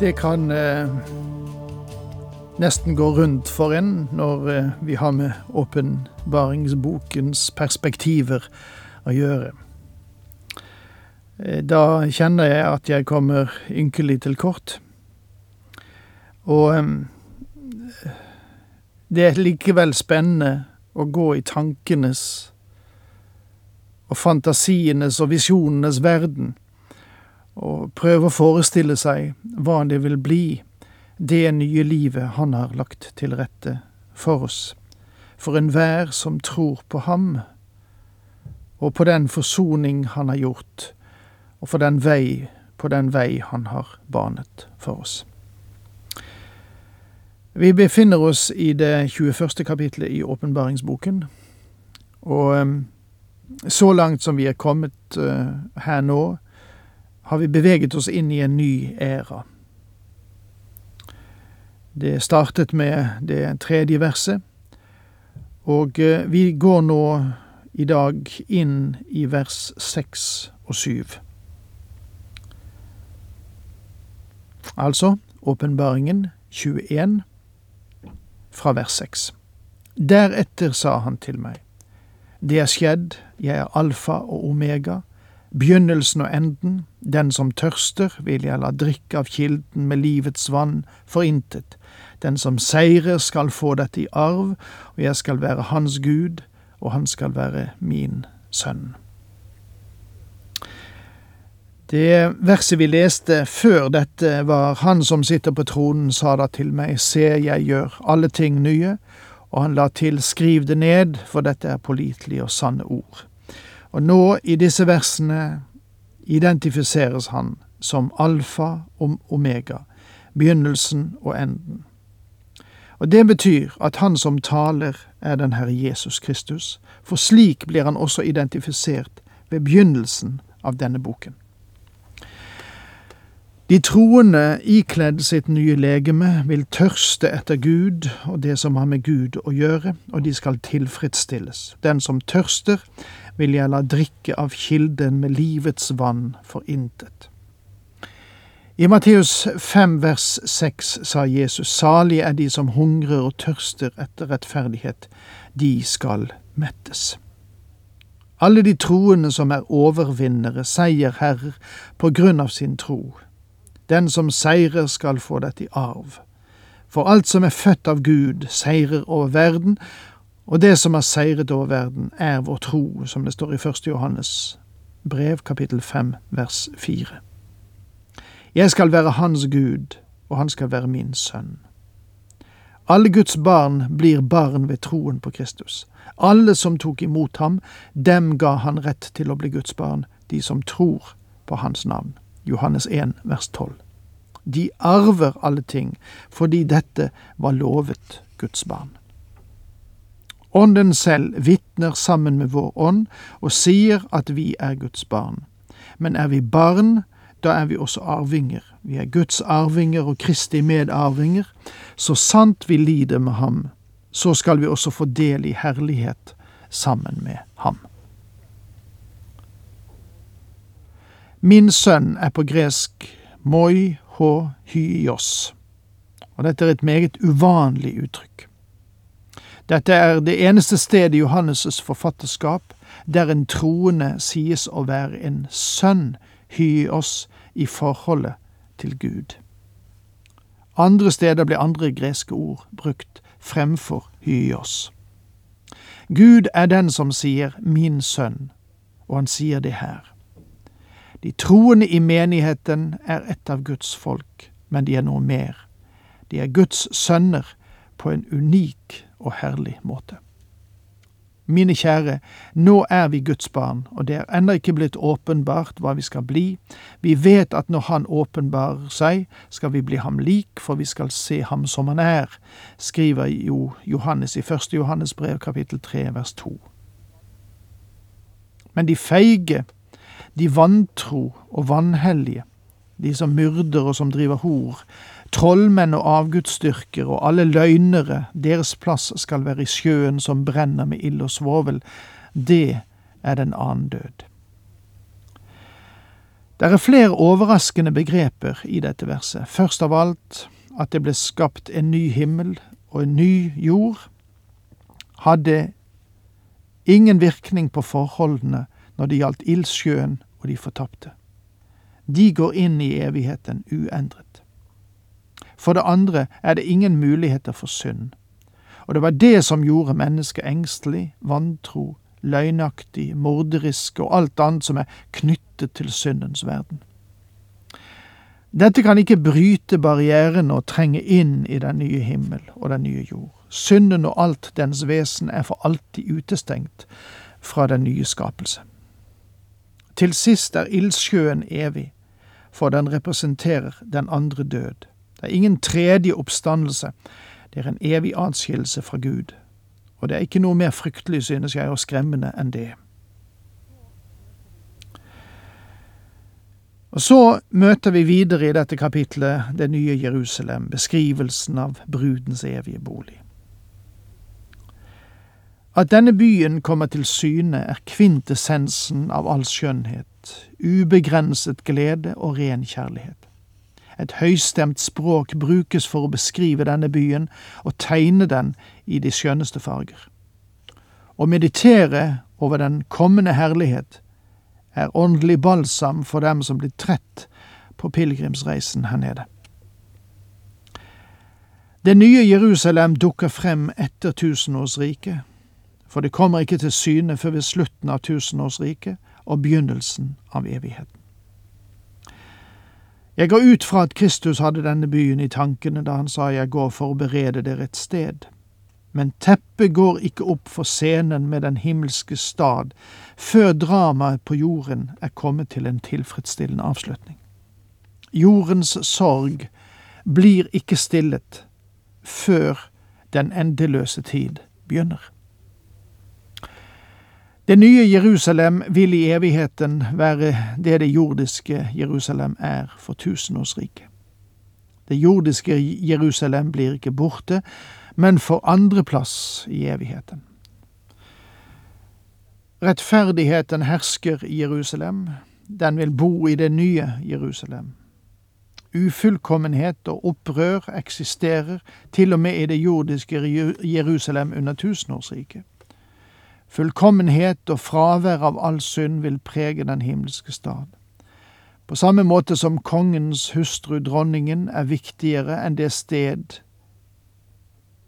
Det kan eh, nesten gå rundt for en når eh, vi har med åpenbaringsbokens perspektiver å gjøre. Eh, da kjenner jeg at jeg kommer ynkelig til kort. Og eh, det er likevel spennende å gå i tankenes og fantasienes og visjonenes verden og prøve å forestille seg hva det vil bli, det nye livet Han har lagt til rette for oss, for enhver som tror på Ham, og på den forsoning Han har gjort, og for den vei, på den vei Han har banet for oss. Vi befinner oss i det 21. kapitlet i åpenbaringsboken, og så langt som vi er kommet uh, her nå, har vi beveget oss inn i en ny æra. Det startet med det tredje verset, og eh, vi går nå i dag inn i vers seks og syv. Altså åpenbaringen 21 fra vers 6. Deretter sa han til meg, Det er skjedd, jeg er alfa og omega, begynnelsen og enden, den som tørster, vil jeg la drikke av kilden med livets vann for intet. Den som seirer skal få dette i arv, og jeg skal være hans Gud, og han skal være min sønn. Det verset vi leste før dette, var Han som sitter på tronen, sa da til meg, Se, jeg gjør alle ting nye, og han la til, Skriv det ned, for dette er pålitelige og sanne ord. Og nå, i disse versene, identifiseres han som alfa og omega, begynnelsen og enden. Og det betyr at han som taler, er den Herre Jesus Kristus, for slik blir han også identifisert ved begynnelsen av denne boken. De troende ikledd sitt nye legeme vil tørste etter Gud og det som har med Gud å gjøre, og de skal tilfredsstilles. Den som tørster, vil jeg la drikke av kilden med livets vann for intet. I Matteus 5 vers 6 sa Jesus, salige er de som hungrer og tørster etter rettferdighet, de skal mettes. Alle de troende som er overvinnere, seierherrer på grunn av sin tro. Den som seirer skal få dette i arv. For alt som er født av Gud, seirer over verden, og det som har seiret over verden, er vår tro, som det står i første Johannes brev, kapittel fem, vers fire. Jeg skal være hans Gud, og han skal være min sønn. Alle Guds barn blir barn ved troen på Kristus. Alle som tok imot ham, dem ga han rett til å bli Guds barn, de som tror på hans navn. Johannes 1, vers 12. De arver alle ting, fordi dette var lovet Guds barn. Ånden selv vitner sammen med vår ånd og sier at vi er Guds barn. Men er vi barn, da er vi også arvinger. Vi er Guds arvinger og Kristi medarvinger. Så sant vi lider med ham, så skal vi også få del i herlighet sammen med ham. Min sønn er på gresk moi ho hyos, og dette er et meget uvanlig uttrykk. Dette er det eneste stedet i Johannes' forfatterskap der en troende sies å være en sønn hyos i forholdet til Gud. Andre steder blir andre greske ord brukt fremfor hyos. Gud er den som sier min sønn, og han sier det her. De troende i menigheten er et av Guds folk, men de er noe mer. De er Guds sønner på en unik og herlig måte. Mine kjære, nå er vi Guds barn, og det er ennå ikke blitt åpenbart hva vi skal bli. Vi vet at når Han åpenbarer seg, skal vi bli ham lik, for vi skal se ham som han er, skriver jo Johannes i 1. Johannes brev kapittel 3 vers 2. Men de feige, de vantro og vanhellige, de som myrder og som driver hor, trollmenn og avgudsdyrkere og alle løgnere, deres plass skal være i sjøen som brenner med ild og svovel. Det er den annen død. Det er flere overraskende begreper i dette verset. Først av alt at det ble skapt en ny himmel og en ny jord, hadde ingen virkning på forholdene når det gjaldt ildsjøen og de fortapte. De går inn i evigheten uendret. For det andre er det ingen muligheter for synd. Og det var det som gjorde mennesket engstelig, vantro, løgnaktig, morderisk og alt annet som er knyttet til syndens verden. Dette kan ikke bryte barrieren og trenge inn i den nye himmel og den nye jord. Synden og alt dens vesen er for alltid utestengt fra den nye skapelse. Til sist er ildsjøen evig, for den representerer den andre død. Det er ingen tredje oppstandelse, det er en evig atskillelse fra Gud. Og det er ikke noe mer fryktelig, synes jeg, og skremmende enn det. Og Så møter vi videre i dette kapitlet det nye Jerusalem, beskrivelsen av brudens evige bolig. At denne byen kommer til syne, er kvintessensen av all skjønnhet, ubegrenset glede og ren kjærlighet. Et høystemt språk brukes for å beskrive denne byen og tegne den i de skjønneste farger. Å meditere over den kommende herlighet er åndelig balsam for dem som blir trett på pilegrimsreisen her nede. Det nye Jerusalem dukker frem etter tusenårsriket for det kommer ikke til syne før ved slutten av tusenårsriket og begynnelsen av evigheten. Jeg går ut fra at Kristus hadde denne byen i tankene da han sa jeg går for å berede dere et sted. Men teppet går ikke opp for scenen med den himmelske stad før dramaet på jorden er kommet til en tilfredsstillende avslutning. Jordens sorg blir ikke stillet før den endeløse tid begynner. Det nye Jerusalem vil i evigheten være det det jordiske Jerusalem er for tusenårsriket. Det jordiske Jerusalem blir ikke borte, men får andreplass i evigheten. Rettferdigheten hersker i Jerusalem, den vil bo i det nye Jerusalem. Ufullkommenhet og opprør eksisterer til og med i det jordiske Jerusalem under tusenårsriket. Fullkommenhet og fravær av all synd vil prege den himmelske stad. På samme måte som kongens hustru, dronningen, er viktigere enn det sted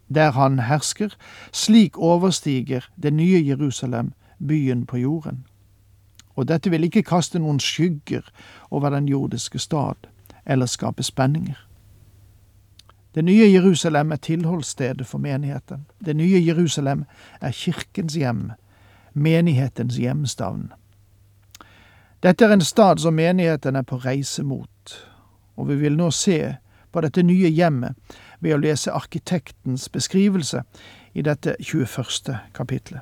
der han hersker, slik overstiger det nye Jerusalem byen på jorden. Og dette vil ikke kaste noen skygger over den jordiske stad, eller skape spenninger. Det nye Jerusalem er tilholdsstedet for menigheten. Det nye Jerusalem er kirkens hjem, menighetens hjemstavn. Dette er en stad som menigheten er på reise mot, og vi vil nå se på dette nye hjemmet ved å lese arkitektens beskrivelse i dette 21. kapitlet.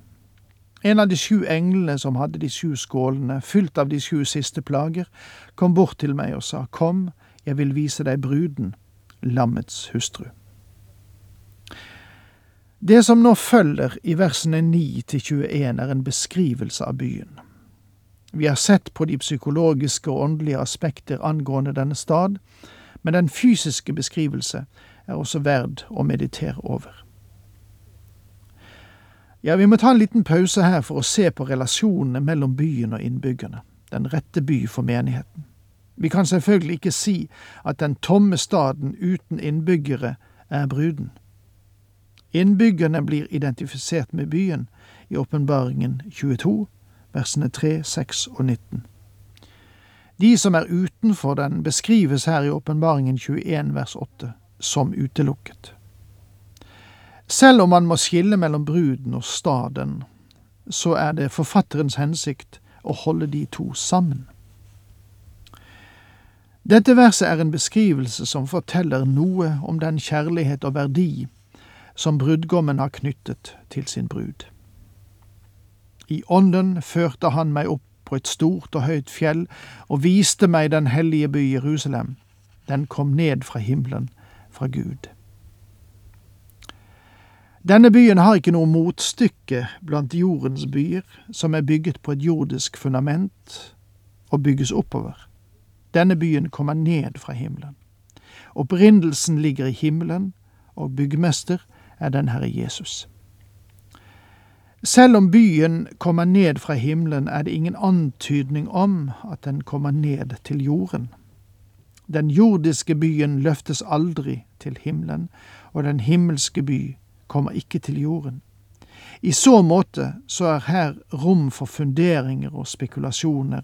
En av de sju englene som hadde de sju skålene, fylt av de sju siste plager, kom bort til meg og sa, Kom, jeg vil vise deg bruden lammets hustru. Det som nå følger i versene 9 til 21 er en beskrivelse av byen. Vi har sett på de psykologiske og åndelige aspekter angående denne stad, men den fysiske beskrivelse er også verd å meditere over. Ja, vi må ta en liten pause her for å se på relasjonene mellom byen og innbyggerne, den rette by for menigheten. Vi kan selvfølgelig ikke si at den tomme staden uten innbyggere er bruden. Innbyggerne blir identifisert med byen i åpenbaringen 22, versene 3, 6 og 19. De som er utenfor den, beskrives her i åpenbaringen 21 vers 8 som utelukket. Selv om man må skille mellom bruden og staden, så er det forfatterens hensikt å holde de to sammen. Dette verset er en beskrivelse som forteller noe om den kjærlighet og verdi som brudgommen har knyttet til sin brud. I ånden førte han meg opp på et stort og høyt fjell og viste meg den hellige by Jerusalem. Den kom ned fra himmelen, fra Gud. Denne byen har ikke noe motstykke blant jordens byer, som er bygget på et jordisk fundament og bygges oppover. Denne byen kommer ned fra himmelen. Opprinnelsen ligger i himmelen, og byggmester er den Herre Jesus. Selv om byen kommer ned fra himmelen, er det ingen antydning om at den kommer ned til jorden. Den jordiske byen løftes aldri til himmelen, og den himmelske by kommer ikke til jorden. I så måte så er her rom for funderinger og spekulasjoner,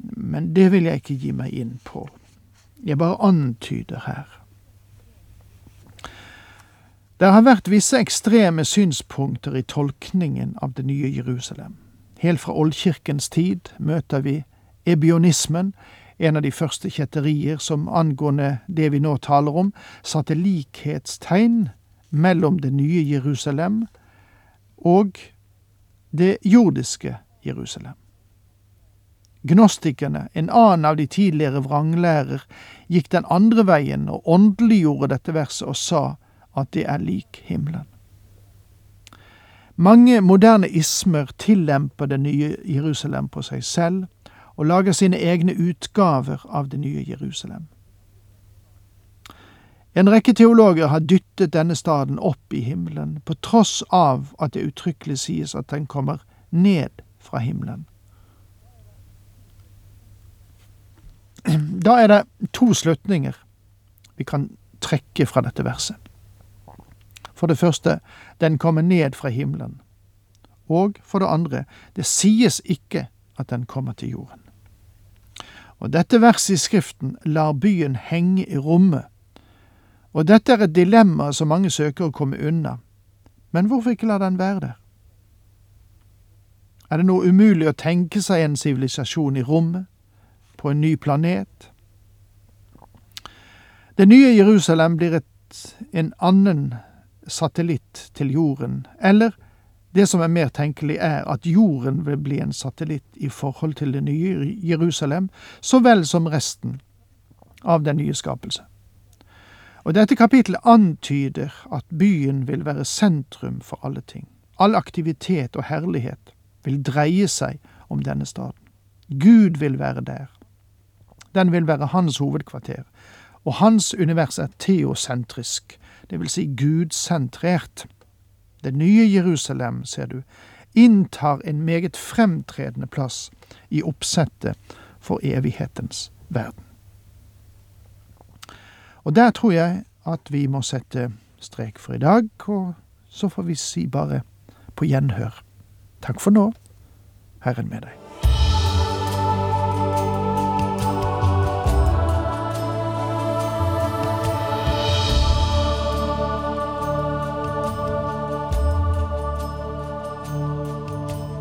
men det vil jeg ikke gi meg inn på. Jeg bare antyder her. Det har vært visse ekstreme synspunkter i tolkningen av det nye Jerusalem. Helt fra oldkirkens tid møter vi ebionismen, en av de første kjetterier som angående det vi nå taler om, satte likhetstegn mellom det nye Jerusalem og det jordiske Jerusalem. Gnostikerne, en annen av de tidligere vranglærer, gikk den andre veien og åndeliggjorde dette verset og sa at det er lik himmelen. Mange moderne ismer tillemper det nye Jerusalem på seg selv og lager sine egne utgaver av det nye Jerusalem. En rekke teologer har dyttet denne staden opp i himmelen, på tross av at det uttrykkelig sies at den kommer ned fra himmelen. Da er det to slutninger vi kan trekke fra dette verset. For det første, den kommer ned fra himmelen. Og for det andre, det sies ikke at den kommer til jorden. Og dette verset i Skriften lar byen henge i rommet. Og dette er et dilemma som mange søker å komme unna. Men hvorfor ikke la den være der? Er det noe umulig å tenke seg en sivilisasjon i rommet? På en ny planet? Det nye Jerusalem blir et, en annen satellitt til jorden, eller det som er mer tenkelig, er at jorden vil bli en satellitt i forhold til det nye Jerusalem, så vel som resten av den nye skapelse. Og dette kapittelet antyder at byen vil være sentrum for alle ting. All aktivitet og herlighet vil dreie seg om denne staden. Gud vil være der. Den vil være hans hovedkvarter, og hans univers er teosentrisk, vil si gudsentrert. Det nye Jerusalem, ser du, inntar en meget fremtredende plass i oppsettet for evighetens verden. Og der tror jeg at vi må sette strek for i dag, og så får vi si bare på gjenhør. Takk for nå. Herren med deg.